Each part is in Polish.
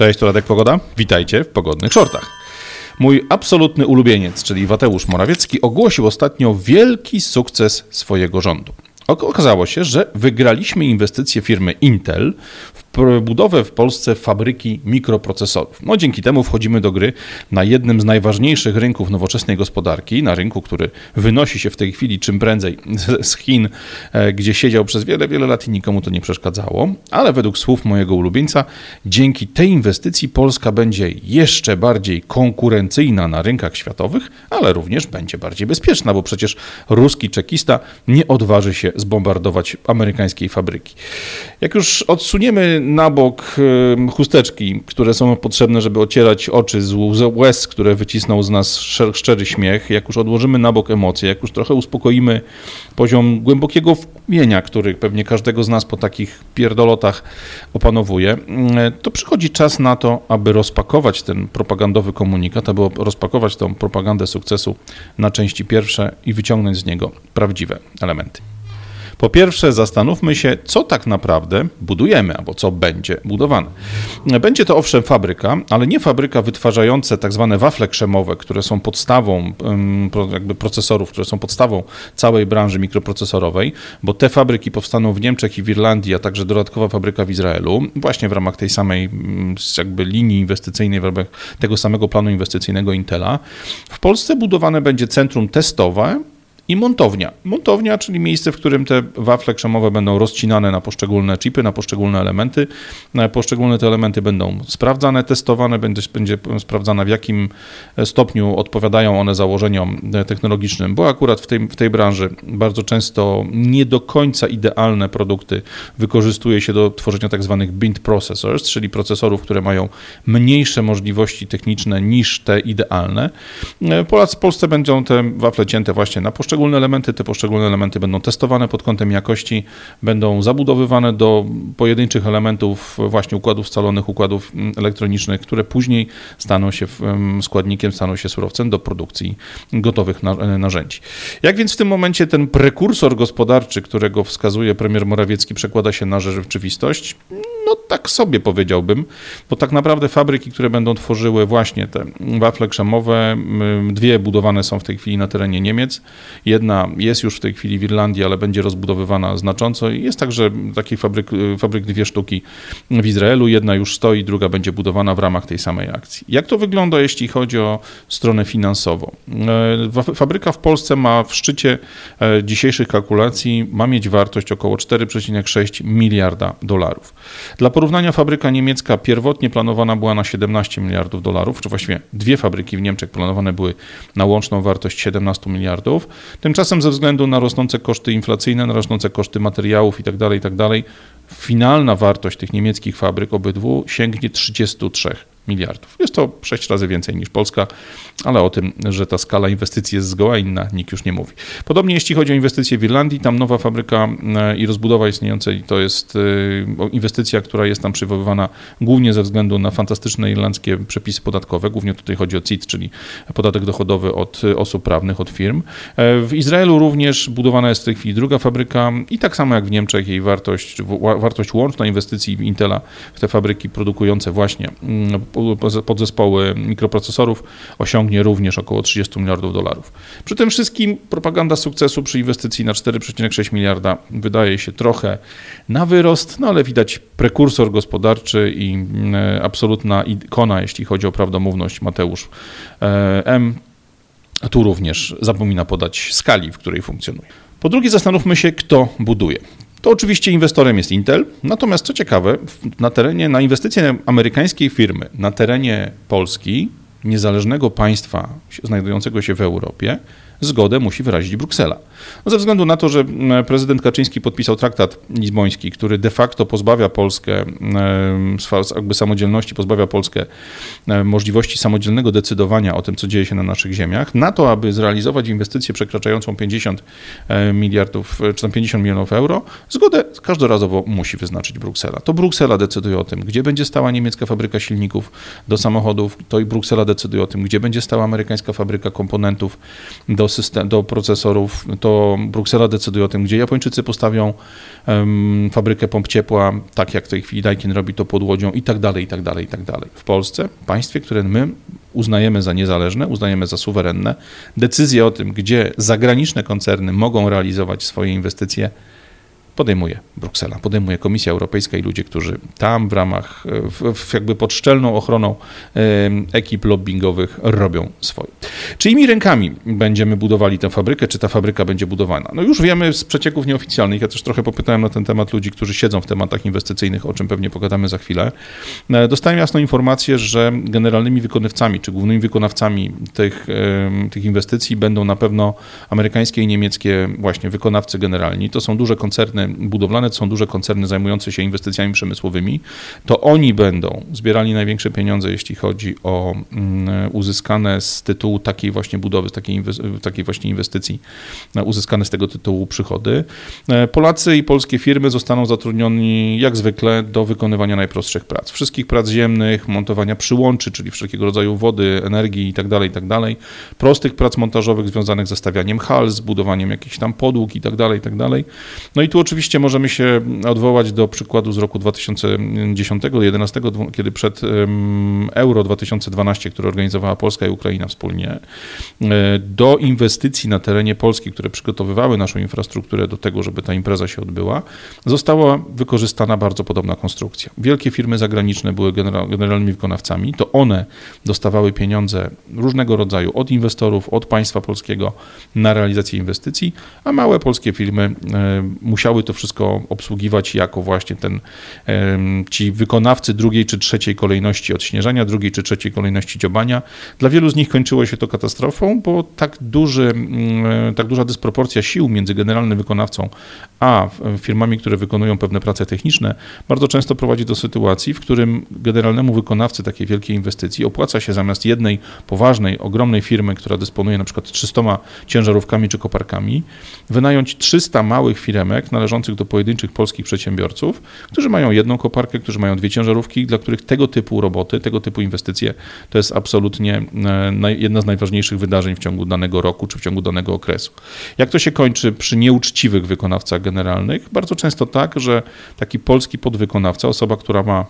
Cześć, to Radek Pogoda. Witajcie w Pogodnych Shortach. Mój absolutny ulubieniec, czyli Wateusz Morawiecki, ogłosił ostatnio wielki sukces swojego rządu. Okazało się, że wygraliśmy inwestycje firmy Intel w budowę w Polsce fabryki mikroprocesorów. No, dzięki temu wchodzimy do gry na jednym z najważniejszych rynków nowoczesnej gospodarki, na rynku, który wynosi się w tej chwili czym prędzej z Chin, e, gdzie siedział przez wiele, wiele lat i nikomu to nie przeszkadzało. Ale według słów mojego ulubieńca, dzięki tej inwestycji Polska będzie jeszcze bardziej konkurencyjna na rynkach światowych, ale również będzie bardziej bezpieczna, bo przecież ruski czekista nie odważy się zbombardować amerykańskiej fabryki. Jak już odsuniemy na bok chusteczki, które są potrzebne, żeby ocierać oczy z łez, które wycisnął z nas szczery śmiech, jak już odłożymy na bok emocje, jak już trochę uspokoimy poziom głębokiego wkumienia, który pewnie każdego z nas po takich pierdolotach opanowuje, to przychodzi czas na to, aby rozpakować ten propagandowy komunikat, aby rozpakować tą propagandę sukcesu na części pierwsze i wyciągnąć z niego prawdziwe elementy. Po pierwsze, zastanówmy się, co tak naprawdę budujemy, albo co będzie budowane. Będzie to owszem fabryka, ale nie fabryka wytwarzająca tak zwane wafle krzemowe, które są podstawą jakby procesorów, które są podstawą całej branży mikroprocesorowej, bo te fabryki powstaną w Niemczech i w Irlandii, a także dodatkowa fabryka w Izraelu, właśnie w ramach tej samej jakby linii inwestycyjnej, w ramach tego samego planu inwestycyjnego Intela. W Polsce budowane będzie centrum testowe, i montownia. Montownia, czyli miejsce, w którym te wafle krzemowe będą rozcinane na poszczególne chipy, na poszczególne elementy. Poszczególne te elementy będą sprawdzane, testowane, będzie, będzie sprawdzane w jakim stopniu odpowiadają one założeniom technologicznym, bo akurat w tej, w tej branży bardzo często nie do końca idealne produkty wykorzystuje się do tworzenia tak zwanych bind processors, czyli procesorów, które mają mniejsze możliwości techniczne niż te idealne. Polacy w Polsce będą te wafle cięte właśnie na poszczególne poszczególne elementy. Te poszczególne elementy będą testowane pod kątem jakości, będą zabudowywane do pojedynczych elementów właśnie układów scalonych, układów mm, elektronicznych, które później staną się składnikiem, staną się surowcem do produkcji gotowych e, narzędzi. Jak więc w tym momencie ten prekursor gospodarczy, którego wskazuje premier Morawiecki, przekłada się na rzeczywistość? No tak sobie powiedziałbym, bo tak naprawdę fabryki, które będą tworzyły właśnie te wafle krzemowe, dwie budowane są w tej chwili na terenie Niemiec. Jedna jest już w tej chwili w Irlandii, ale będzie rozbudowywana znacząco. Jest także takich fabryk, fabryk dwie sztuki w Izraelu. Jedna już stoi, druga będzie budowana w ramach tej samej akcji. Jak to wygląda, jeśli chodzi o stronę finansową? E, fabryka w Polsce ma w szczycie e, dzisiejszych kalkulacji ma mieć wartość około 4,6 miliarda dolarów. Dla porównania fabryka niemiecka pierwotnie planowana była na 17 miliardów dolarów, czy właściwie dwie fabryki w Niemczech planowane były na łączną wartość 17 miliardów. Tymczasem ze względu na rosnące koszty inflacyjne, na rosnące koszty materiałów itd., tak itd., tak finalna wartość tych niemieckich fabryk obydwu sięgnie 33 miliardów. Jest to sześć razy więcej niż Polska, ale o tym, że ta skala inwestycji jest zgoła inna, nikt już nie mówi. Podobnie jeśli chodzi o inwestycje w Irlandii, tam nowa fabryka e, i rozbudowa istniejącej to jest e, inwestycja, która jest tam przywoływana głównie ze względu na fantastyczne irlandzkie przepisy podatkowe. Głównie tutaj chodzi o CIT, czyli podatek dochodowy od osób prawnych, od firm. E, w Izraelu również budowana jest w tej chwili druga fabryka i tak samo jak w Niemczech jej wartość, wartość łączna inwestycji Intela w te fabryki produkujące właśnie mm, podzespoły mikroprocesorów osiągnie również około 30 miliardów dolarów. Przy tym wszystkim propaganda sukcesu przy inwestycji na 4,6 miliarda wydaje się trochę na wyrost, no ale widać prekursor gospodarczy i mm, absolutna ikona, jeśli chodzi o prawdomówność Mateusz e, M. Tu również zapomina podać skali, w której funkcjonuje. Po drugie, zastanówmy się, kto buduje to oczywiście inwestorem jest Intel. Natomiast co ciekawe, na terenie, na inwestycje amerykańskiej firmy na terenie Polski, niezależnego państwa znajdującego się w Europie, zgodę musi wyrazić Bruksela. Ze względu na to, że prezydent Kaczyński podpisał traktat lizboński, który de facto pozbawia Polskę jakby samodzielności, pozbawia Polskę możliwości samodzielnego decydowania o tym, co dzieje się na naszych ziemiach, na to, aby zrealizować inwestycję przekraczającą 50 miliardów, czy tam 50 milionów euro, zgodę każdorazowo musi wyznaczyć Bruksela. To Bruksela decyduje o tym, gdzie będzie stała niemiecka fabryka silników do samochodów, to i Bruksela decyduje o tym, gdzie będzie stała amerykańska fabryka komponentów do system, do procesorów, to Bruksela decyduje o tym, gdzie Japończycy postawią um, fabrykę pomp ciepła, tak jak w tej chwili Daikin robi to pod Łodzią i tak dalej, i tak dalej, i tak dalej. W Polsce, państwie, które my uznajemy za niezależne, uznajemy za suwerenne, decyzje o tym, gdzie zagraniczne koncerny mogą realizować swoje inwestycje, podejmuje Bruksela, podejmuje Komisja Europejska i ludzie, którzy tam w ramach, w, w jakby pod szczelną ochroną ekip lobbyingowych robią swoje. Czyimi rękami będziemy budowali tę fabrykę, czy ta fabryka będzie budowana? No już wiemy z przecieków nieoficjalnych, ja też trochę popytałem na ten temat ludzi, którzy siedzą w tematach inwestycyjnych, o czym pewnie pogadamy za chwilę. E, dostałem jasną informację, że generalnymi wykonawcami, czy głównymi wykonawcami tych, tych inwestycji będą na pewno amerykańskie i niemieckie właśnie wykonawcy generalni. To są duże koncerny budowlane, to są duże koncerny zajmujące się inwestycjami przemysłowymi, to oni będą zbierali największe pieniądze, jeśli chodzi o mm, uzyskane z tytułu takiej właśnie budowy, takiej, takiej właśnie inwestycji, uzyskane z tego tytułu przychody. E, Polacy i polskie firmy zostaną zatrudnioni jak zwykle do wykonywania najprostszych prac. Wszystkich prac ziemnych, montowania przyłączy, czyli wszelkiego rodzaju wody, energii itd., tak itd., tak prostych prac montażowych związanych ze stawianiem hal, z budowaniem jakichś tam podłóg itd., itd. No i tu oczywiście Oczywiście możemy się odwołać do przykładu z roku 2010-2011, kiedy przed Euro 2012, które organizowała Polska i Ukraina wspólnie, e, do inwestycji na terenie Polski, które przygotowywały naszą infrastrukturę do tego, żeby ta impreza się odbyła, została wykorzystana bardzo podobna konstrukcja. Wielkie firmy zagraniczne były generalnymi wykonawcami, to one dostawały pieniądze różnego rodzaju od inwestorów, od państwa polskiego na realizację inwestycji, a małe polskie firmy e, musiały to wszystko obsługiwać jako właśnie ten, ci wykonawcy drugiej czy trzeciej kolejności odśnieżania, drugiej czy trzeciej kolejności dziobania. Dla wielu z nich kończyło się to katastrofą, bo tak, duży, mm, tak duża dysproporcja sił między generalnym wykonawcą a firmami, które wykonują pewne prace techniczne, bardzo często prowadzi do sytuacji, w którym generalnemu wykonawcy takiej wielkiej inwestycji opłaca się zamiast jednej poważnej, ogromnej firmy, która dysponuje na przykład 300 ciężarówkami czy koparkami, wynająć 300 małych firemek należących do pojedynczych polskich przedsiębiorców, którzy mają jedną koparkę, którzy mają dwie ciężarówki, dla których tego typu roboty, tego typu inwestycje to jest absolutnie e, jedna z najważniejszych wydarzeń w ciągu danego roku czy w ciągu danego okresu. Jak to się kończy przy nieuczciwych wykonawcach generalnych? Bardzo często tak, że taki polski podwykonawca, osoba, która ma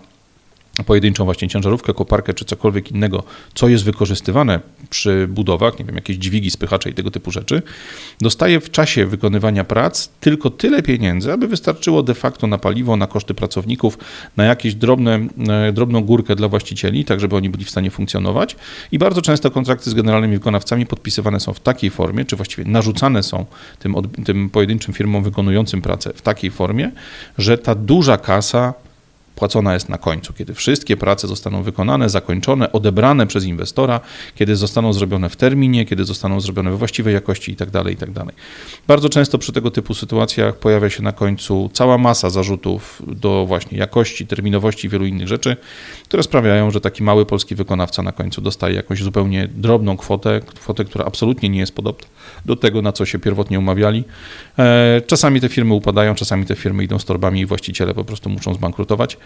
pojedynczą właśnie ciężarówkę, koparkę czy cokolwiek innego, co jest wykorzystywane przy budowach, nie wiem, jakieś dźwigi, spychacze i tego typu rzeczy, dostaje w czasie wykonywania prac tylko tyle pieniędzy, aby wystarczyło de facto na paliwo, na koszty pracowników, na jakieś drobne, e, drobną górkę dla właścicieli, tak żeby oni byli w stanie funkcjonować. I bardzo często kontrakty z generalnymi wykonawcami podpisywane są w takiej formie, czy właściwie narzucane są tym, tym pojedynczym firmom wykonującym pracę w takiej formie, że ta duża kasa płacona jest na końcu, kiedy wszystkie prace zostaną wykonane, zakończone, odebrane przez inwestora, kiedy zostaną zrobione w terminie, kiedy zostaną zrobione we właściwej jakości itd. Tak itd. Tak Bardzo często przy tego typu sytuacjach pojawia się na końcu cała masa zarzutów do właśnie jakości, terminowości i wielu innych rzeczy, które sprawiają, że taki mały polski wykonawca na końcu dostaje jakąś zupełnie drobną kwotę, kwotę, która absolutnie nie jest podobna do tego, na co się pierwotnie umawiali. E, czasami te firmy upadają, czasami te firmy idą z torbami i właściciele po prostu muszą zbankrutować.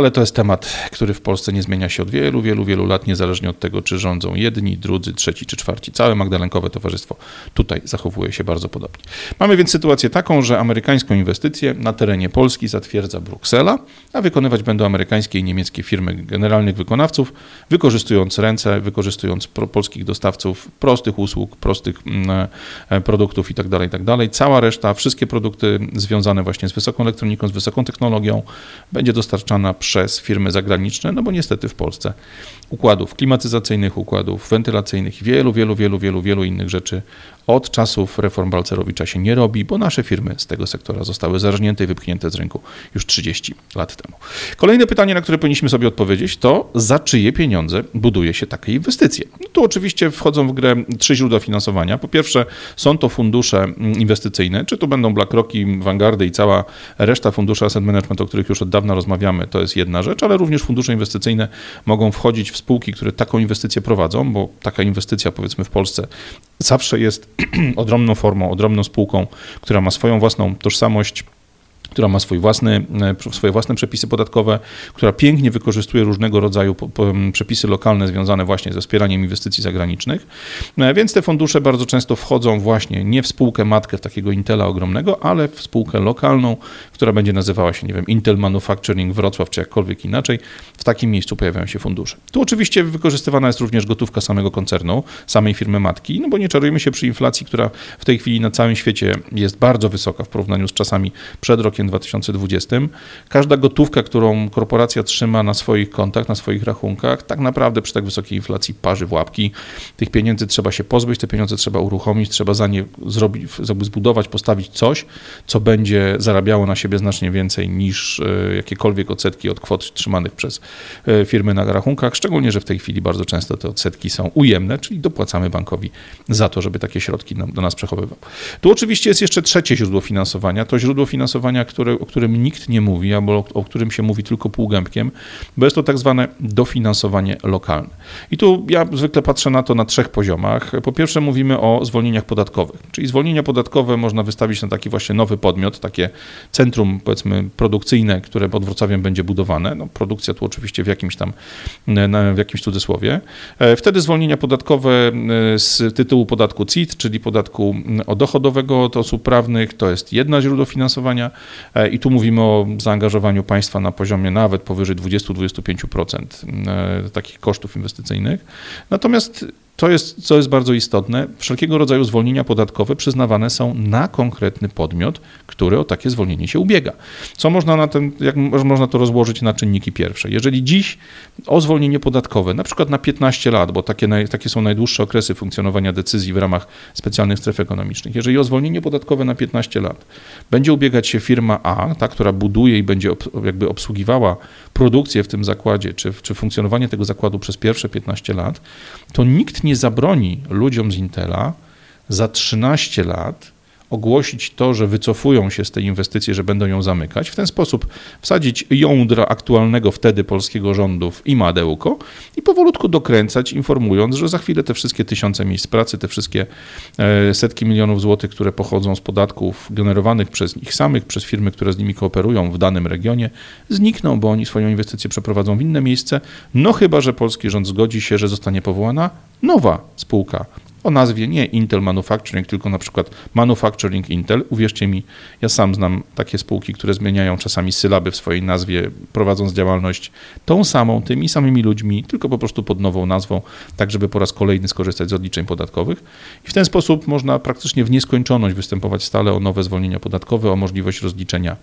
Ale to jest temat, który w Polsce nie zmienia się od wielu, wielu, wielu lat, niezależnie od tego, czy rządzą jedni, drudzy, trzeci czy czwarci. Całe Magdalenkowe Towarzystwo tutaj zachowuje się bardzo podobnie. Mamy więc sytuację taką, że amerykańską inwestycję na terenie Polski zatwierdza Bruksela, a wykonywać będą amerykańskie i niemieckie firmy generalnych wykonawców, wykorzystując ręce, wykorzystując polskich dostawców prostych usług, prostych mm, e, produktów itd., tak itd. Tak Cała reszta, wszystkie produkty związane właśnie z wysoką elektroniką, z wysoką technologią będzie dostarczana przez firmy zagraniczne, no bo niestety w Polsce. Układów klimatyzacyjnych, układów wentylacyjnych, wielu, wielu, wielu, wielu, wielu innych rzeczy od czasów reform Balcerowicza się nie robi, bo nasze firmy z tego sektora zostały zarżnięte i wypchnięte z rynku już 30 lat temu. Kolejne pytanie, na które powinniśmy sobie odpowiedzieć, to za czyje pieniądze buduje się takie inwestycje? No tu oczywiście wchodzą w grę trzy źródła finansowania. Po pierwsze są to fundusze inwestycyjne, czy to będą BlackRocki, Vanguardy i cała reszta funduszy asset management, o których już od dawna rozmawiamy, to jest jedna rzecz, ale również fundusze inwestycyjne mogą wchodzić w spółki, które taką inwestycję prowadzą, bo taka inwestycja powiedzmy w Polsce zawsze jest odrębną formą, odrębną spółką, która ma swoją własną tożsamość która ma swój własny, e, swoje własne przepisy podatkowe, która pięknie wykorzystuje różnego rodzaju przepisy lokalne związane właśnie ze wspieraniem inwestycji zagranicznych. E, więc te fundusze bardzo często wchodzą właśnie nie w spółkę matkę takiego Intela ogromnego, ale w spółkę lokalną, która będzie nazywała się, nie wiem, Intel Manufacturing Wrocław, czy jakkolwiek inaczej. W takim miejscu pojawiają się fundusze. Tu oczywiście wykorzystywana jest również gotówka samego koncernu, samej firmy matki, no bo nie czarujmy się przy inflacji, która w tej chwili na całym świecie jest bardzo wysoka w porównaniu z czasami przed rokiem rokiem 2020. Każda gotówka, którą korporacja trzyma na swoich kontach, na swoich rachunkach, tak naprawdę przy tak wysokiej inflacji parzy w łapki. Tych pieniędzy trzeba się pozbyć, te pieniądze trzeba uruchomić, trzeba za nie zrobić, zbudować, postawić coś, co będzie zarabiało na siebie znacznie więcej niż e, jakiekolwiek odsetki od kwot trzymanych przez e, firmy na rachunkach, szczególnie, że w tej chwili bardzo często te odsetki są ujemne, czyli dopłacamy bankowi za to, żeby takie środki do nas przechowywał. Tu oczywiście jest jeszcze trzecie źródło finansowania, to źródło finansowania, które, o którym nikt nie mówi, albo o, o którym się mówi tylko półgębkiem, bo jest to tak zwane dofinansowanie lokalne. I tu ja zwykle patrzę na to na trzech poziomach. Po pierwsze mówimy o zwolnieniach podatkowych, czyli zwolnienia podatkowe można wystawić na taki właśnie nowy podmiot, takie centrum powiedzmy produkcyjne, które pod Wrocławiem będzie budowane. No, produkcja tu oczywiście w jakimś tam, w jakimś cudzysłowie. E, wtedy zwolnienia podatkowe e, z tytułu podatku CIT, czyli podatku dochodowego od osób prawnych, to jest jedno źródło finansowania. E, I tu mówimy o zaangażowaniu państwa na poziomie nawet powyżej 20-25% e, takich kosztów inwestycyjnych. Natomiast to jest, co jest bardzo istotne, wszelkiego rodzaju zwolnienia podatkowe przyznawane są na konkretny podmiot, który o takie zwolnienie się ubiega. Co można na ten, jak można to rozłożyć na czynniki pierwsze? Jeżeli dziś o zwolnienie podatkowe, na przykład na 15 lat, bo takie, takie są najdłuższe okresy funkcjonowania decyzji w ramach specjalnych stref ekonomicznych, jeżeli o zwolnienie podatkowe na 15 lat będzie ubiegać się firma A, ta, która buduje i będzie jakby obsługiwała produkcję w tym zakładzie, czy, czy funkcjonowanie tego zakładu przez pierwsze 15 lat, to nikt nie zabroni ludziom z Intela za 13 lat ogłosić to, że wycofują się z tej inwestycji, że będą ją zamykać, w ten sposób wsadzić jądra aktualnego wtedy polskiego rządu w imadełko i powolutku dokręcać, informując, że za chwilę te wszystkie tysiące miejsc pracy, te wszystkie e, setki milionów złotych, które pochodzą z podatków generowanych przez nich samych, przez firmy, które z nimi kooperują w danym regionie, znikną, bo oni swoją inwestycję przeprowadzą w inne miejsce, no chyba, że polski rząd zgodzi się, że zostanie powołana nowa spółka o nazwie nie Intel Manufacturing, tylko na przykład Manufacturing Intel. Uwierzcie mi, ja sam znam takie spółki, które zmieniają czasami sylaby w swojej nazwie, prowadząc działalność tą samą, tymi samymi ludźmi, tylko po prostu pod nową nazwą, tak żeby po raz kolejny skorzystać z odliczeń podatkowych. I w ten sposób można praktycznie w nieskończoność występować stale o nowe zwolnienia podatkowe, o możliwość rozliczenia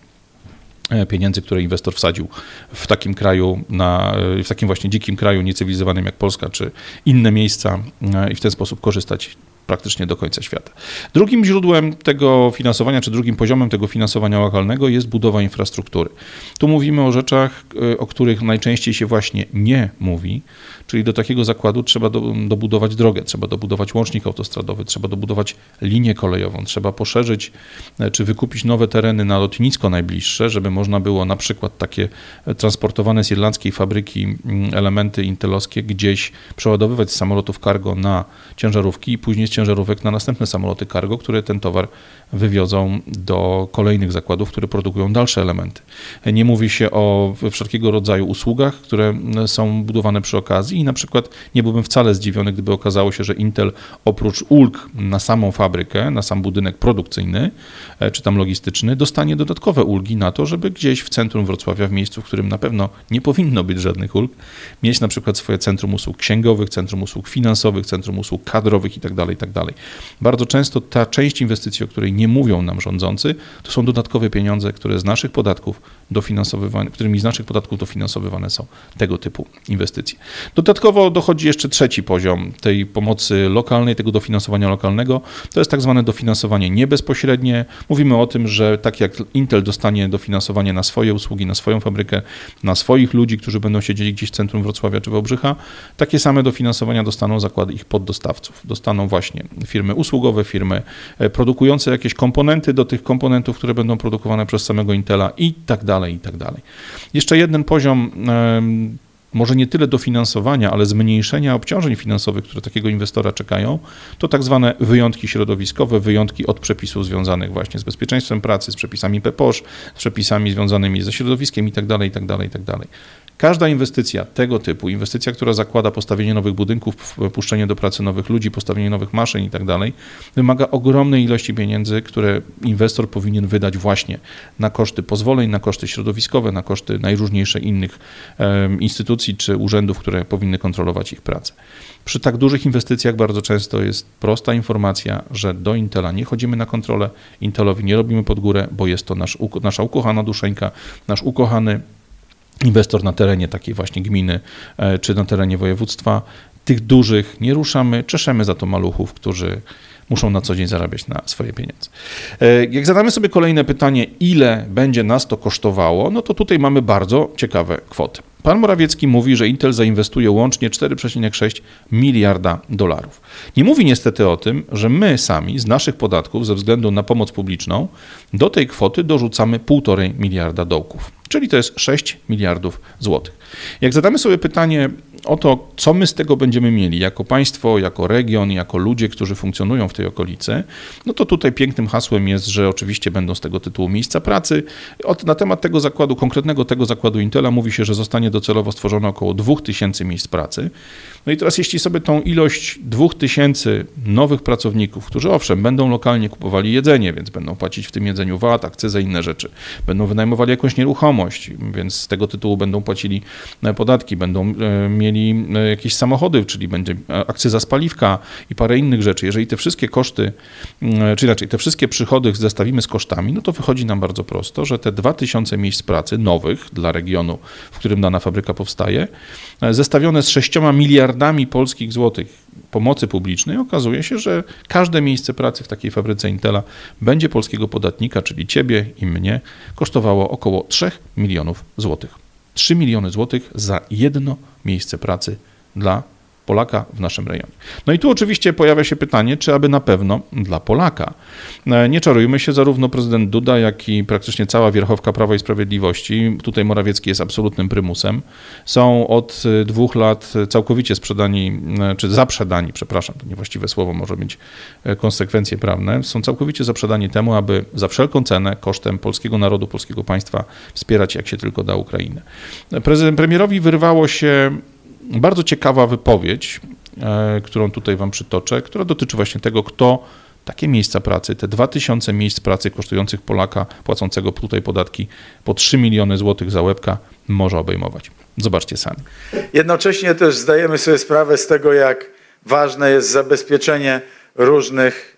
pieniędzy, które inwestor wsadził w takim kraju, na, e, w takim właśnie dzikim kraju niecywilizowanym jak Polska, czy inne miejsca e, i w ten sposób korzystać praktycznie do końca świata. Drugim źródłem tego finansowania, czy drugim poziomem tego finansowania lokalnego jest budowa infrastruktury. Tu mówimy o rzeczach, o których najczęściej się właśnie nie mówi, czyli do takiego zakładu trzeba do, dobudować drogę, trzeba dobudować łącznik autostradowy, trzeba dobudować linię kolejową, trzeba poszerzyć czy wykupić nowe tereny na lotnisko najbliższe, żeby można było na przykład takie transportowane z irlandzkiej fabryki mm, elementy intelowskie gdzieś przeładowywać z samolotów cargo na ciężarówki i później z ciężarówek na następne samoloty cargo, które ten towar wywiozą do kolejnych zakładów, które produkują dalsze elementy. Nie mówi się o wszelkiego rodzaju usługach, które są budowane przy okazji i na przykład nie byłbym wcale zdziwiony, gdyby okazało się, że Intel oprócz ulg na samą fabrykę, na sam budynek produkcyjny e, czy tam logistyczny, dostanie dodatkowe ulgi na to, żeby gdzieś w centrum Wrocławia, w miejscu, w którym na pewno nie powinno być żadnych ulg, mieć na przykład swoje centrum usług księgowych, centrum usług finansowych, centrum usług kadrowych itd. Tak itd. Tak Bardzo często ta część inwestycji, o której nie mówią nam rządzący, to są dodatkowe pieniądze, które z naszych podatków dofinansowywane, którymi z naszych podatków dofinansowywane są tego typu inwestycje. Dodatkowo dochodzi jeszcze trzeci poziom tej pomocy lokalnej, tego dofinansowania lokalnego. To jest tak zwane dofinansowanie niebezpośrednie. Mówimy o tym, że tak jak Intel dostanie dofinansowanie na swoje usługi, na swoją fabrykę, na swoich ludzi, którzy będą siedzieli gdzieś w centrum Wrocławia czy Wałbrzycha, takie same dofinansowania dostaną zakłady ich poddostawców. Dostaną właśnie firmy usługowe, firmy e, produkujące jakieś komponenty do tych komponentów, które będą produkowane przez samego Intela i tak dalej, i tak dalej. Jeszcze jeden poziom może nie tyle dofinansowania, ale zmniejszenia obciążeń finansowych, które takiego inwestora czekają, to tak zwane wyjątki środowiskowe, wyjątki od przepisów związanych właśnie z bezpieczeństwem pracy, z przepisami PPOSZ, z przepisami związanymi ze środowiskiem itd., itd., itd. Każda inwestycja tego typu, inwestycja, która zakłada postawienie nowych budynków, puszczenie do pracy nowych ludzi, postawienie nowych maszyn i tak dalej, wymaga ogromnej ilości pieniędzy, które inwestor powinien wydać właśnie na koszty pozwoleń, na koszty środowiskowe, na koszty najróżniejszych innych instytucji czy urzędów, które powinny kontrolować ich pracę. Przy tak dużych inwestycjach bardzo często jest prosta informacja, że do Intela nie chodzimy na kontrolę, Intelowi nie robimy pod górę, bo jest to nasz, nasza ukochana duszeńka, nasz ukochany inwestor na terenie takiej właśnie gminy e, czy na terenie województwa. Tych dużych nie ruszamy, czeszemy za to maluchów, którzy muszą na co dzień zarabiać na swoje pieniądze. Jak zadamy sobie kolejne pytanie, ile będzie nas to kosztowało, no to tutaj mamy bardzo ciekawe kwoty. Pan Morawiecki mówi, że Intel zainwestuje łącznie 4,6 miliarda dolarów. Nie mówi niestety o tym, że my sami z naszych podatków, ze względu na pomoc publiczną, do tej kwoty dorzucamy 1,5 miliarda dołków czyli to jest 6 miliardów złotych. Jak zadamy sobie pytanie o to, co my z tego będziemy mieli jako państwo, jako region, jako ludzie, którzy funkcjonują w tej okolicy, no to tutaj pięknym hasłem jest, że oczywiście będą z tego tytułu miejsca pracy. na temat tego zakładu, konkretnego tego zakładu Intela mówi się, że zostanie docelowo stworzone około 2000 miejsc pracy. No i teraz jeśli sobie tą ilość 2000 nowych pracowników, którzy owszem, będą lokalnie kupowali jedzenie, więc będą płacić w tym jedzeniu VAT, akcyzę, inne rzeczy, będą wynajmowali jakąś nieruchomość, więc z tego tytułu będą płacili e, podatki, będą e, mieli e, jakieś samochody, czyli będzie akcyza z paliwka i parę innych rzeczy. Jeżeli te wszystkie koszty, czy inaczej, te wszystkie przychody zestawimy z kosztami, no to wychodzi nam bardzo prosto, że te 2000 miejsc pracy nowych dla regionu, w którym dana fabryka powstaje, zestawione z 6 miliardami polskich złotych pomocy publicznej, okazuje się, że każde miejsce pracy w takiej fabryce Intela będzie polskiego podatnika, czyli ciebie i mnie, kosztowało około 3 milionów złotych. 3 miliony złotych za jedno miejsce pracy dla Polaka w naszym rejonie. No i tu oczywiście pojawia się pytanie, czy aby na pewno dla Polaka. E, nie czarujmy się, zarówno prezydent Duda, jak i praktycznie cała wierchowka Prawa i Sprawiedliwości, tutaj Morawiecki jest absolutnym prymusem, są od e, dwóch lat całkowicie sprzedani, e, czy zaprzedani, przepraszam, to niewłaściwe słowo może mieć konsekwencje prawne, są całkowicie zaprzedani temu, aby za wszelką cenę, kosztem polskiego narodu, polskiego państwa wspierać jak się tylko da Ukrainę. Prezydent, premierowi wyrwało się bardzo ciekawa wypowiedź, e, którą tutaj Wam przytoczę, która dotyczy właśnie tego, kto takie miejsca pracy, te 2000 miejsc pracy kosztujących Polaka, płacącego tutaj podatki po 3 miliony złotych za łebka, może obejmować. Zobaczcie sami. Jednocześnie też zdajemy sobie sprawę z tego, jak ważne jest zabezpieczenie różnych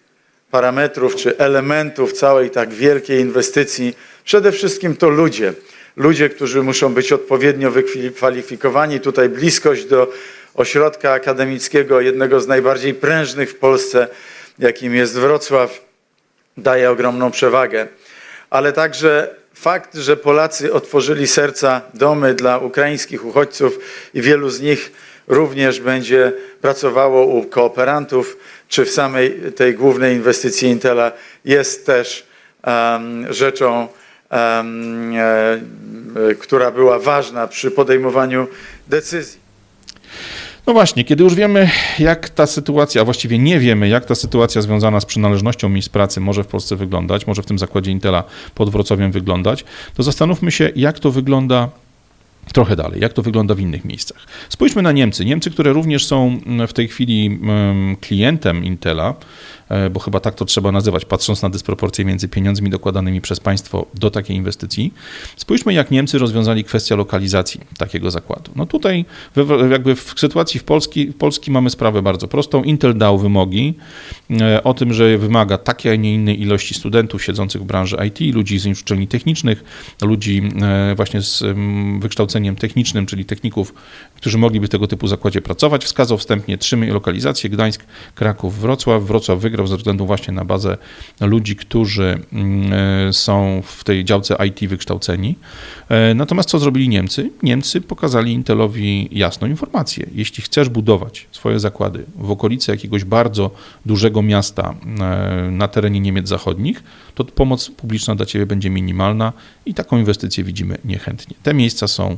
parametrów czy elementów całej tak wielkiej inwestycji. Przede wszystkim to ludzie ludzie, którzy muszą być odpowiednio wykwalifikowani. Tutaj bliskość do ośrodka akademickiego, jednego z najbardziej prężnych w Polsce, jakim jest Wrocław, daje ogromną przewagę. Ale także fakt, że Polacy otworzyli serca, domy dla ukraińskich uchodźców i wielu z nich również będzie pracowało u kooperantów, czy w samej tej głównej inwestycji Intela jest też um, rzeczą która była ważna przy podejmowaniu decyzji. No właśnie, kiedy już wiemy, jak ta sytuacja, a właściwie nie wiemy, jak ta sytuacja związana z przynależnością miejsc pracy może w Polsce wyglądać, może w tym zakładzie Intela pod Wrocławiem wyglądać, to zastanówmy się, jak to wygląda trochę dalej, jak to wygląda w innych miejscach. Spójrzmy na Niemcy. Niemcy, które również są w tej chwili klientem Intela, E, bo chyba tak to trzeba nazywać, patrząc na dysproporcje między pieniędzmi dokładanymi przez państwo do takiej inwestycji. Spójrzmy, jak Niemcy rozwiązali kwestię lokalizacji takiego zakładu. No tutaj jakby w sytuacji w Polski, w Polski mamy sprawę bardzo prostą. Intel dał wymogi e, o tym, że wymaga takiej, a nie innej ilości studentów siedzących w branży IT, ludzi z uczelni technicznych, ludzi e, właśnie z wykształceniem technicznym, czyli techników, którzy mogliby w tego typu zakładzie pracować. Wskazał wstępnie trzy lokalizacje, Gdańsk, Kraków, Wrocław. Wrocław wygrał ze względu właśnie na bazę ludzi, którzy mm, e, są w tej działce IT wykształceni. E, natomiast co zrobili Niemcy? Niemcy pokazali Intelowi jasną informację. Jeśli chcesz budować swoje zakłady w okolicy jakiegoś bardzo dużego miasta e, na terenie Niemiec zachodnich, to pomoc publiczna dla ciebie będzie minimalna i taką inwestycję widzimy niechętnie. Te miejsca są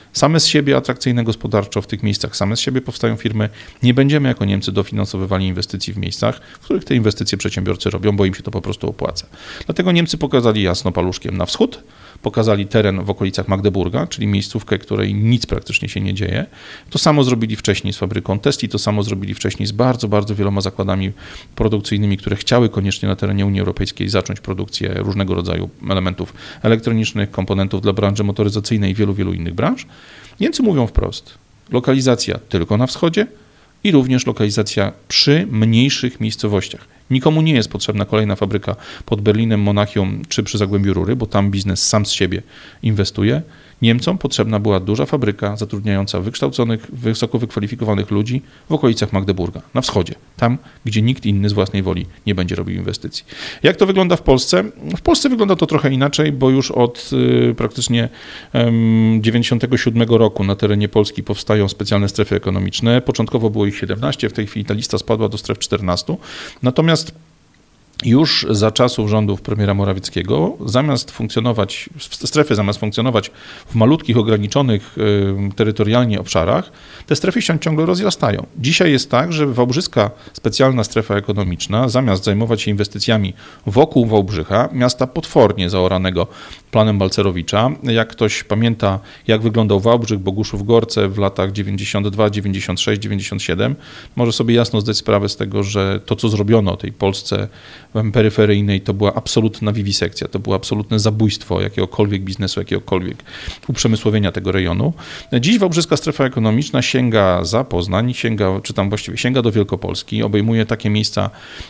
same z siebie atrakcyjne gospodarczo w tych miejscach, same z siebie powstają firmy. Nie będziemy jako Niemcy dofinansowywali inwestycji w miejscach, w których te inwestycje przedsiębiorcy robią, bo im się to po prostu opłaca. Dlatego Niemcy pokazali jasno paluszkiem na wschód, pokazali teren w okolicach Magdeburga, czyli miejscówkę, której nic praktycznie się nie dzieje. To samo zrobili wcześniej z fabryką Testi, to samo zrobili wcześniej z bardzo, bardzo wieloma zakładami produkcyjnymi, które chciały koniecznie na terenie Unii Europejskiej zacząć produkcję różnego rodzaju elementów elektronicznych, komponentów dla branży motoryzacyjnej i wielu, wielu innych branż. Niemcy mówią wprost, lokalizacja tylko na wschodzie i również lokalizacja przy mniejszych miejscowościach. Nikomu nie jest potrzebna kolejna fabryka pod Berlinem, Monachium czy przy Zagłębiu Rury, bo tam biznes sam z siebie inwestuje. Niemcom potrzebna była duża fabryka zatrudniająca wykształconych, wysoko wykwalifikowanych ludzi w okolicach Magdeburga, na wschodzie, tam, gdzie nikt inny z własnej woli nie będzie robił inwestycji. Jak to wygląda w Polsce? W Polsce wygląda to trochę inaczej, bo już od y, praktycznie 97 roku na terenie Polski powstają specjalne strefy ekonomiczne. Początkowo było ich 17, w tej chwili ta lista spadła do stref 14. Natomiast już za czasów rządów premiera Morawieckiego, zamiast funkcjonować, strefy zamiast funkcjonować w malutkich, ograniczonych terytorialnie obszarach, te strefy się ciągle rozrastają. Dzisiaj jest tak, że Wałbrzyska specjalna strefa ekonomiczna, zamiast zajmować się inwestycjami wokół Wałbrzycha, miasta potwornie zaoranego planem Balcerowicza, jak ktoś pamięta, jak wyglądał Wałbrzych, Boguszów, Gorce w latach 92, 96, 97, może sobie jasno zdać sprawę z tego, że to, co zrobiono tej Polsce peryferyjnej to była absolutna wiwisekcja, to było absolutne zabójstwo jakiegokolwiek biznesu, jakiegokolwiek uprzemysłowienia tego rejonu. Dziś Wałbrzyska Strefa Ekonomiczna sięga za Poznań, sięga, czy tam właściwie sięga do Wielkopolski, obejmuje takie miejsca,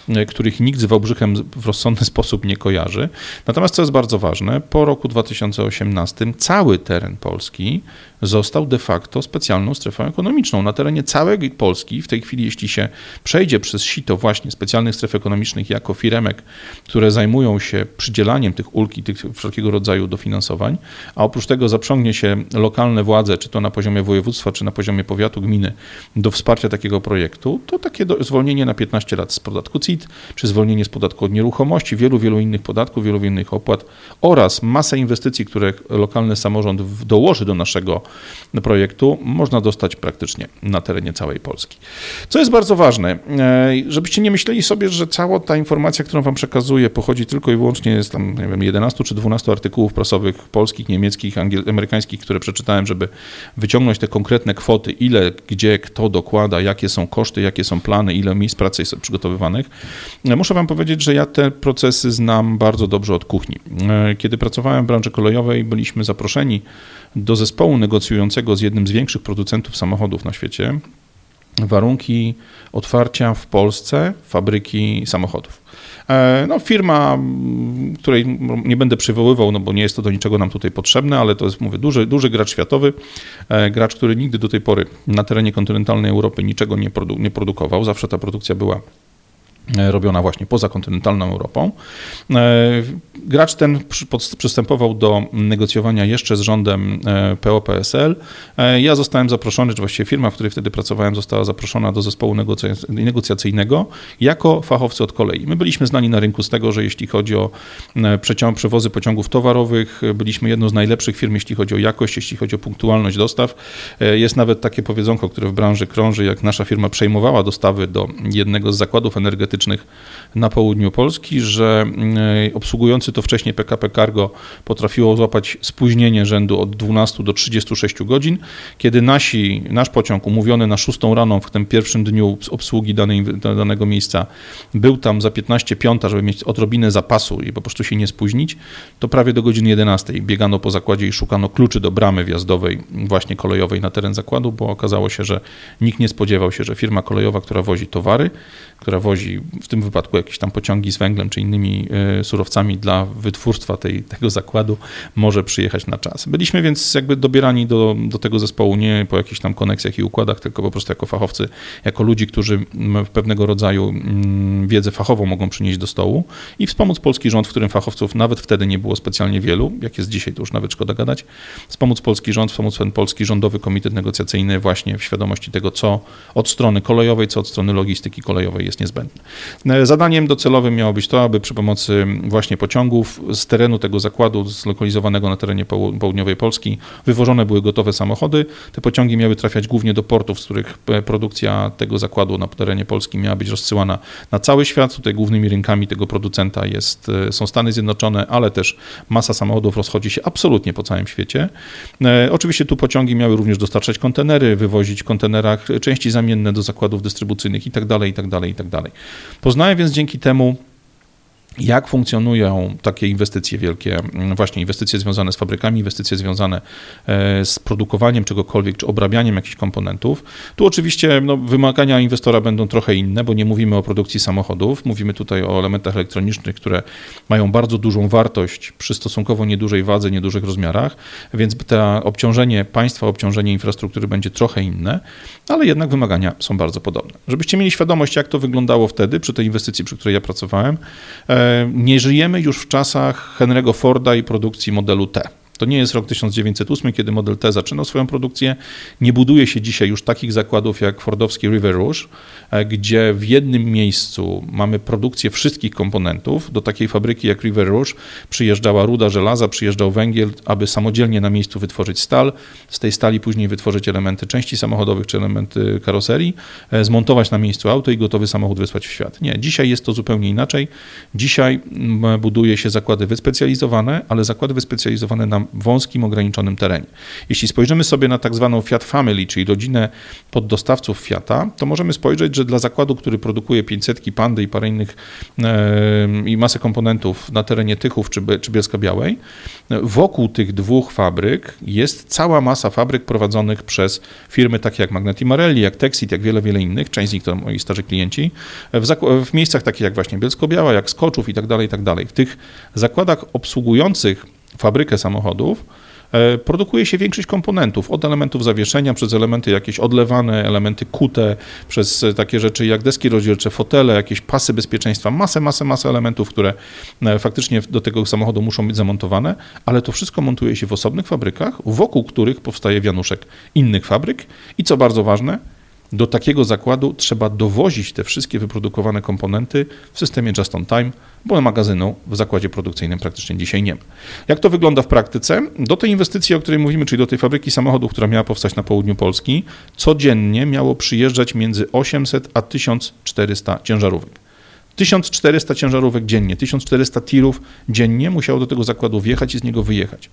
e, których nikt z Wałbrzychem w rozsądny sposób nie kojarzy. Natomiast co jest bardzo ważne, po roku 2018 cały teren Polski został de facto specjalną strefą ekonomiczną. Na terenie całej Polski, w tej chwili, jeśli się przejdzie przez sito właśnie specjalnych stref ekonomicznych jako firemek, które zajmują się przydzielaniem tych ulg i tych wszelkiego rodzaju dofinansowań, a oprócz tego zaprzągnie się lokalne władze, czy to na poziomie województwa, czy na poziomie powiatu, gminy, do wsparcia takiego projektu, to takie zwolnienie na 15 lat z podatku CIT, czy zwolnienie z podatku od nieruchomości, wielu, wielu innych podatków, wielu innych opłat oraz masę inwestycji, które lokalny samorząd dołoży do naszego projektu można dostać praktycznie na terenie całej Polski. Co jest bardzo ważne, e, żebyście nie myśleli sobie, że cała ta informacja, którą wam przekazuję, pochodzi tylko i wyłącznie z tam, nie wiem, 11 czy 12 artykułów prasowych polskich, niemieckich, angiel- amerykańskich, które przeczytałem, żeby wyciągnąć te konkretne kwoty, ile, gdzie, kto dokłada, jakie są koszty, jakie są plany, ile miejsc pracy jest przygotowywanych. E, muszę wam powiedzieć, że ja te procesy znam bardzo dobrze od kuchni. E, kiedy pracowałem w branży kolejowej, byliśmy zaproszeni do zespołu negocjującego z jednym z większych producentów samochodów na świecie warunki otwarcia w Polsce fabryki samochodów. E, no, firma, której nie będę przywoływał, no bo nie jest to do niczego nam tutaj potrzebne, ale to jest, mówię, duży, duży gracz światowy, e, gracz, który nigdy do tej pory na terenie kontynentalnej Europy niczego nie, produ nie produkował. Zawsze ta produkcja była robiona właśnie poza kontynentalną Europą. E, gracz ten przystępował do negocjowania jeszcze z rządem e, PO-PSL. Ja zostałem zaproszony, czy właściwie firma, w której wtedy pracowałem, została zaproszona do zespołu negocjacyjnego jako fachowcy od kolei. My byliśmy znani na rynku z tego, że jeśli chodzi o przewozy pociągów towarowych, byliśmy jedną z najlepszych firm, jeśli chodzi o jakość, jeśli chodzi o punktualność dostaw. Jest nawet takie powiedzonko, które w branży krąży, jak nasza firma przejmowała dostawy do jednego z zakładów energetycznych, na południu Polski, że e, obsługujący to wcześniej PKP Cargo potrafiło złapać spóźnienie rzędu od 12 do 36 godzin, kiedy nasi, nasz pociąg umówiony na 6 rano w tym pierwszym dniu obsługi danej, danego miejsca był tam za 15 piąta, żeby mieć odrobinę zapasu i po prostu się nie spóźnić, to prawie do godziny 11 biegano po zakładzie i szukano kluczy do bramy wjazdowej właśnie kolejowej na teren zakładu, bo okazało się, że nikt nie spodziewał się, że firma kolejowa, która wozi towary, która wozi w tym wypadku jakieś tam pociągi z węglem czy innymi e, surowcami dla wytwórstwa tej, tego zakładu, może przyjechać na czas. Byliśmy więc jakby dobierani do, do tego zespołu nie po jakichś tam koneksjach i układach, tylko po prostu jako fachowcy, jako ludzi, którzy pewnego rodzaju mm, wiedzę fachową mogą przynieść do stołu i wspomóc polski rząd, w którym fachowców nawet wtedy nie było specjalnie wielu, jak jest dzisiaj, to już nawet szkoda gadać, wspomóc polski rząd, wspomóc ten polski rządowy komitet negocjacyjny właśnie w świadomości tego, co od strony kolejowej, co od strony logistyki kolejowej jest niezbędny. E, zadaniem docelowym miało być to, aby przy pomocy właśnie pociągów z terenu tego zakładu zlokalizowanego na terenie południowej Polski wywożone były gotowe samochody. Te pociągi miały trafiać głównie do portów, z których e, produkcja tego zakładu na terenie Polski miała być rozsyłana na cały świat. Tutaj głównymi rynkami tego producenta jest, e, są Stany Zjednoczone, ale też masa samochodów rozchodzi się absolutnie po całym świecie. Oczywiście tu pociągi miały również dostarczać kontenery, wywozić w kontenerach części zamienne do zakładów dystrybucyjnych itd., itd., itd. Poznałem więc dzięki temu jak funkcjonują takie inwestycje wielkie, mm, właśnie inwestycje związane z fabrykami, inwestycje związane e, z produkowaniem czegokolwiek, czy obrabianiem jakichś komponentów. Tu oczywiście no, wymagania inwestora będą trochę inne, bo nie mówimy o produkcji samochodów, mówimy tutaj o elementach elektronicznych, które mają bardzo dużą wartość przy stosunkowo niedużej wadze, niedużych rozmiarach, więc to obciążenie państwa, obciążenie infrastruktury będzie trochę inne, ale jednak wymagania są bardzo podobne. Żebyście mieli świadomość, jak to wyglądało wtedy przy tej inwestycji, przy której ja pracowałem, e, nie żyjemy już w czasach Henry'ego Forda i produkcji modelu T. To nie jest rok 1908, kiedy model T zaczynał swoją produkcję. Nie buduje się dzisiaj już takich zakładów jak Fordowski River Rouge, e, gdzie w jednym miejscu mamy produkcję wszystkich komponentów. Do takiej fabryki jak River Rouge przyjeżdżała ruda żelaza, przyjeżdżał węgiel, aby samodzielnie na miejscu wytworzyć stal. Z tej stali później wytworzyć elementy części samochodowych czy elementy karoserii, e, zmontować na miejscu auto i gotowy samochód wysłać w świat. Nie, dzisiaj jest to zupełnie inaczej. Dzisiaj buduje się zakłady wyspecjalizowane, ale zakłady wyspecjalizowane na wąskim, ograniczonym terenie. Jeśli spojrzymy sobie na tak zwaną Fiat Family, czyli rodzinę poddostawców Fiata, to możemy spojrzeć, że dla zakładu, który produkuje 500 Pandy i parę innych i masę komponentów na terenie Tychów czy, czy Bielska Białej, wokół tych dwóch fabryk jest cała masa fabryk prowadzonych przez firmy takie jak Magneti Marelli, jak Texit, jak wiele, wiele innych, część z nich to moi starzy klienci, w, w miejscach takich jak właśnie Bielsko-Biała, jak Skoczów i tak dalej, i tak dalej. W tych zakładach obsługujących fabrykę samochodów, e, produkuje się większość komponentów, od elementów zawieszenia, przez elementy jakieś odlewane, elementy kute, przez takie rzeczy jak deski rozdzielcze, fotele, jakieś pasy bezpieczeństwa, masę, masę, masę elementów, które e, faktycznie do tego samochodu muszą być zamontowane, ale to wszystko montuje się w osobnych fabrykach, wokół których powstaje wianuszek innych fabryk i co bardzo ważne, do takiego zakładu trzeba dowozić te wszystkie wyprodukowane komponenty w systemie Just on Time, bo magazynu w zakładzie produkcyjnym praktycznie dzisiaj nie ma. Jak to wygląda w praktyce? Do tej inwestycji, o której mówimy, czyli do tej fabryki samochodów, która miała powstać na południu Polski, codziennie miało przyjeżdżać między 800 a 1400 ciężarówek. 1400 ciężarówek dziennie, 1400 tirów dziennie musiało do tego zakładu wjechać i z niego wyjechać.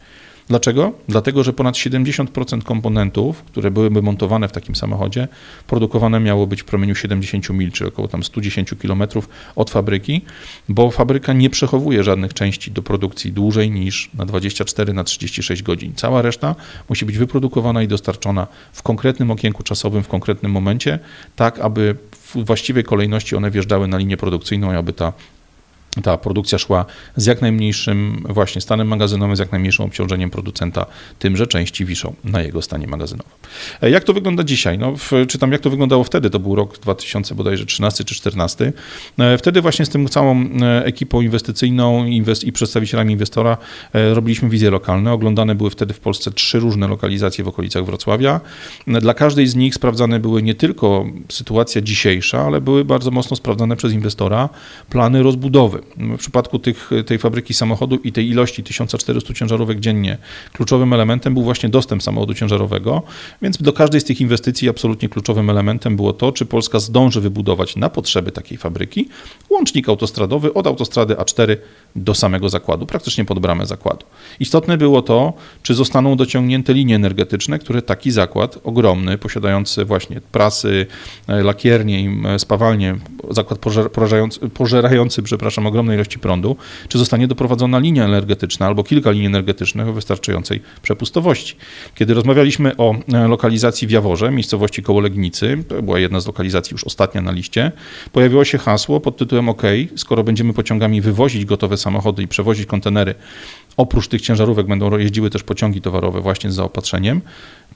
Dlaczego? Dlatego, że ponad 70% komponentów, które byłyby montowane w takim samochodzie, produkowane miało być w promieniu 70 mil, czy około tam 110 km od fabryki, bo fabryka nie przechowuje żadnych części do produkcji dłużej niż na 24 na 36 godzin. Cała reszta musi być wyprodukowana i dostarczona w konkretnym okienku czasowym, w konkretnym momencie, tak aby w właściwej kolejności one wjeżdżały na linię produkcyjną aby ta ta produkcja szła z jak najmniejszym właśnie stanem magazynowym, z jak najmniejszym obciążeniem producenta, tymże części wiszą na jego stanie magazynowym. E, jak to wygląda dzisiaj? No, w, czytam, jak to wyglądało wtedy, to był rok 2000 bodajże 13 czy 14. E, wtedy właśnie z tym całą e, ekipą inwestycyjną inwest i przedstawicielami inwestora robiliśmy wizje lokalne. Oglądane były wtedy w Polsce trzy różne lokalizacje w okolicach Wrocławia. Dla każdej z nich sprawdzane były nie tylko sytuacja dzisiejsza, ale były bardzo mocno sprawdzane przez inwestora plany rozbudowy. W przypadku tych, tej fabryki samochodu i tej ilości 1400 ciężarówek dziennie kluczowym elementem był właśnie dostęp samochodu ciężarowego, więc do każdej z tych inwestycji absolutnie kluczowym elementem było to, czy Polska zdąży wybudować na potrzeby takiej fabryki łącznik autostradowy od autostrady A4 do samego zakładu, praktycznie pod bramę zakładu. Istotne było to, czy zostaną dociągnięte linie energetyczne, które taki zakład ogromny, posiadający właśnie prasy, e, lakiernie, e, spawalnie, zakład pożerający, pożerający przepraszam, ogromnej ilości prądu, czy zostanie doprowadzona linia energetyczna albo kilka linii energetycznych o wystarczającej przepustowości. Kiedy rozmawialiśmy o e, lokalizacji w Jaworze, miejscowości koło Legnicy, to była jedna z lokalizacji, już ostatnia na liście, pojawiło się hasło pod tytułem OK, skoro będziemy pociągami wywozić gotowe samochody i przewozić kontenery oprócz tych ciężarówek będą jeździły też pociągi towarowe właśnie z zaopatrzeniem.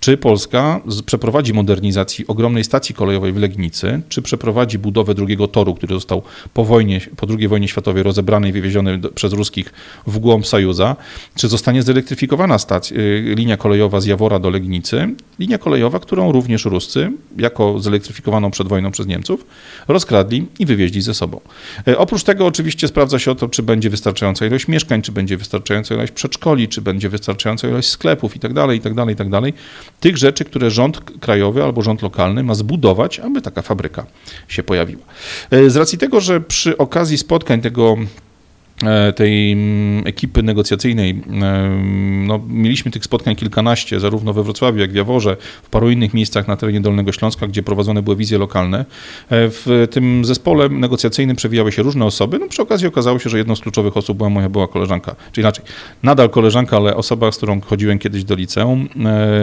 Czy Polska przeprowadzi modernizację ogromnej stacji kolejowej w Legnicy, czy przeprowadzi budowę drugiego toru, który został po wojnie, po II wojnie światowej rozebrany i wywieziony przez ruskich w głąb Sajuza, czy zostanie zelektryfikowana stacja, y, linia kolejowa z Jawora do Legnicy, linia kolejowa, którą również Ruscy, jako zelektryfikowaną przed wojną przez Niemców, rozkradli i wywieźli ze sobą. Y, oprócz tego oczywiście sprawdza się o to, czy będzie wystarczająca ilość mieszkań, czy będzie wystarczająca ilość przedszkoli, czy będzie wystarczająca ilość sklepów itd., itd., itd. Tych rzeczy, które rząd krajowy albo rząd lokalny ma zbudować, aby taka fabryka się pojawiła. Y, z racji tego, że przy okazji spotkań tego E, tej mm, ekipy negocjacyjnej. E, no, mieliśmy tych spotkań kilkanaście, zarówno we Wrocławiu, jak i w Jaworze, w paru innych miejscach na terenie Dolnego Śląska, gdzie prowadzone były wizje lokalne. E, w tym zespole negocjacyjnym przewijały się różne osoby. No, przy okazji okazało się, że jedną z kluczowych osób była moja była koleżanka, czy inaczej, nadal koleżanka, ale osoba, z którą chodziłem kiedyś do liceum.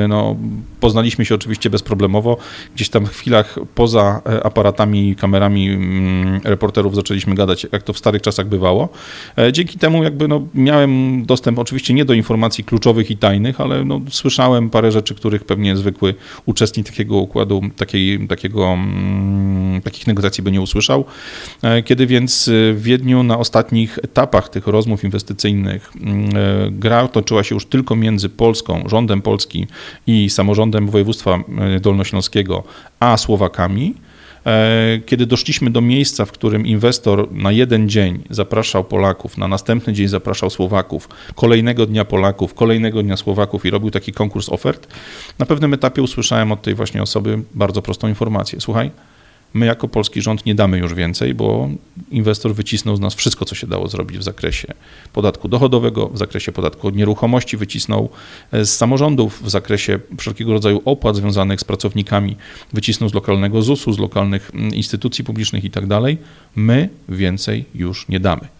No, poznaliśmy się oczywiście bezproblemowo. Gdzieś tam w chwilach poza aparatami, kamerami mm, reporterów zaczęliśmy gadać, jak to w starych czasach bywało. E, dzięki temu jakby no, miałem dostęp oczywiście nie do informacji kluczowych i tajnych, ale no, słyszałem parę rzeczy, których pewnie zwykły uczestnik takiego układu, takiej, takiego, mm, takich negocjacji by nie usłyszał. E, kiedy więc w Wiedniu na ostatnich etapach tych rozmów inwestycyjnych mm, e, gra toczyła się już tylko między Polską, rządem Polski i samorządem województwa dolnośląskiego, a Słowakami, E, kiedy doszliśmy do miejsca, w którym inwestor na jeden dzień zapraszał Polaków, na następny dzień zapraszał Słowaków, kolejnego dnia Polaków, kolejnego dnia Słowaków i robił taki konkurs ofert, na pewnym etapie usłyszałem od tej właśnie osoby bardzo prostą informację. Słuchaj, My jako polski rząd nie damy już więcej, bo inwestor wycisnął z nas wszystko, co się dało zrobić w zakresie podatku dochodowego, w zakresie podatku od nieruchomości, wycisnął e, z samorządów, w zakresie wszelkiego rodzaju opłat związanych z pracownikami, wycisnął z lokalnego ZUS-u, z lokalnych mm, instytucji publicznych i tak. My więcej już nie damy.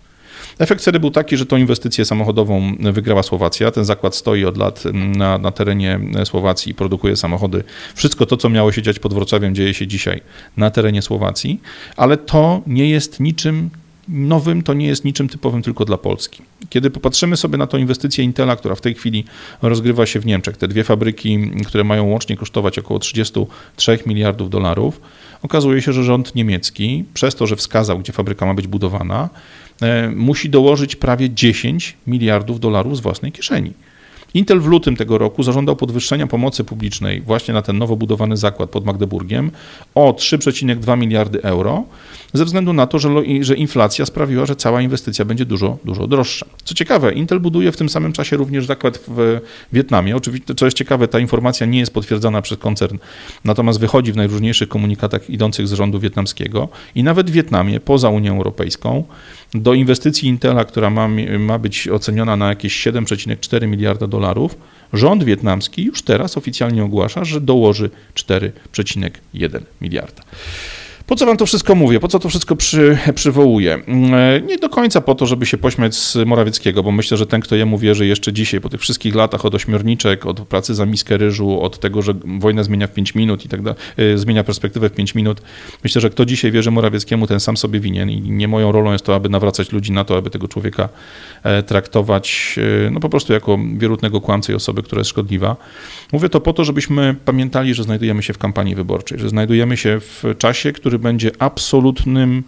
Efekt wtedy był taki, że tą inwestycję samochodową wygrała Słowacja. Ten zakład stoi od lat na, na terenie Słowacji i produkuje samochody. Wszystko to, co miało się dziać pod Wrocławiem, dzieje się dzisiaj na terenie Słowacji, ale to nie jest niczym nowym, to nie jest niczym typowym tylko dla Polski. Kiedy popatrzymy sobie na tą inwestycję Intela, która w tej chwili rozgrywa się w Niemczech, te dwie fabryki, które mają łącznie kosztować około 33 miliardów dolarów, okazuje się, że rząd niemiecki, przez to, że wskazał, gdzie fabryka ma być budowana, musi dołożyć prawie 10 miliardów dolarów z własnej kieszeni. Intel w lutym tego roku zażądał podwyższenia pomocy publicznej właśnie na ten nowo budowany zakład pod Magdeburgiem o 3,2 miliardy euro, ze względu na to, że, że inflacja sprawiła, że cała inwestycja będzie dużo, dużo droższa. Co ciekawe, Intel buduje w tym samym czasie również zakład w Wietnamie. Oczywiście, co jest ciekawe, ta informacja nie jest potwierdzana przez koncern, natomiast wychodzi w najróżniejszych komunikatach idących z rządu wietnamskiego i nawet w Wietnamie, poza Unią Europejską, do inwestycji Intela, która ma, ma być oceniona na jakieś 7,4 miliarda dolarów, rząd wietnamski już teraz oficjalnie ogłasza, że dołoży 4,1 miliarda. Po co wam to wszystko mówię? Po co to wszystko przy, przywołuję? Mm, nie do końca po to, żeby się pośmiać z Morawieckiego, bo myślę, że ten, kto jemu wierzy jeszcze dzisiaj, po tych wszystkich latach od ośmiorniczek, od pracy za miskę ryżu, od tego, że wojna zmienia w 5 minut i tak dalej, zmienia perspektywę w 5 minut, myślę, że kto dzisiaj wierzy Morawieckiemu, ten sam sobie winien i nie moją rolą jest to, aby nawracać ludzi na to, aby tego człowieka e, traktować e, no po prostu jako wierutnego kłamcę i osoby, która jest szkodliwa. Mówię to po to, żebyśmy pamiętali, że znajdujemy się w kampanii wyborczej, że znajdujemy się w czasie, który będzie absolutnym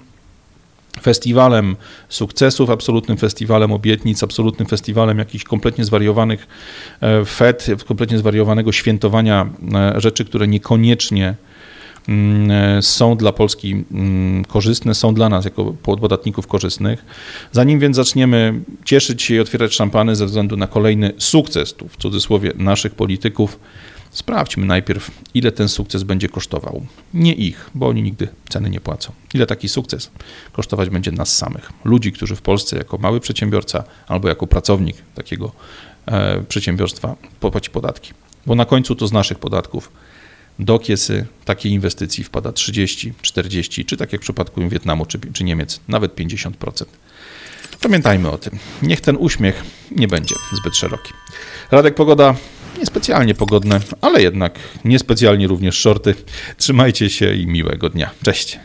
festiwalem sukcesów, absolutnym festiwalem obietnic, absolutnym festiwalem jakichś kompletnie zwariowanych e, fet, kompletnie zwariowanego świętowania e, rzeczy, które niekoniecznie mm, e, są dla Polski mm, korzystne, są dla nas jako podatników korzystnych. Zanim więc zaczniemy cieszyć się i otwierać szampany ze względu na kolejny sukces, tu w cudzysłowie, naszych polityków, Sprawdźmy najpierw, ile ten sukces będzie kosztował. Nie ich, bo oni nigdy ceny nie płacą. Ile taki sukces kosztować będzie nas samych. Ludzi, którzy w Polsce jako mały przedsiębiorca albo jako pracownik takiego e, przedsiębiorstwa płaci podatki. Bo na końcu to z naszych podatków do kiesy takiej inwestycji wpada 30, 40, czy tak jak w przypadku Wietnamu czy, czy Niemiec, nawet 50%. Pamiętajmy o tym. Niech ten uśmiech nie będzie zbyt szeroki. Radek Pogoda niespecjalnie pogodne, ale jednak niespecjalnie również shorty. Trzymajcie się i miłego dnia. Cześć.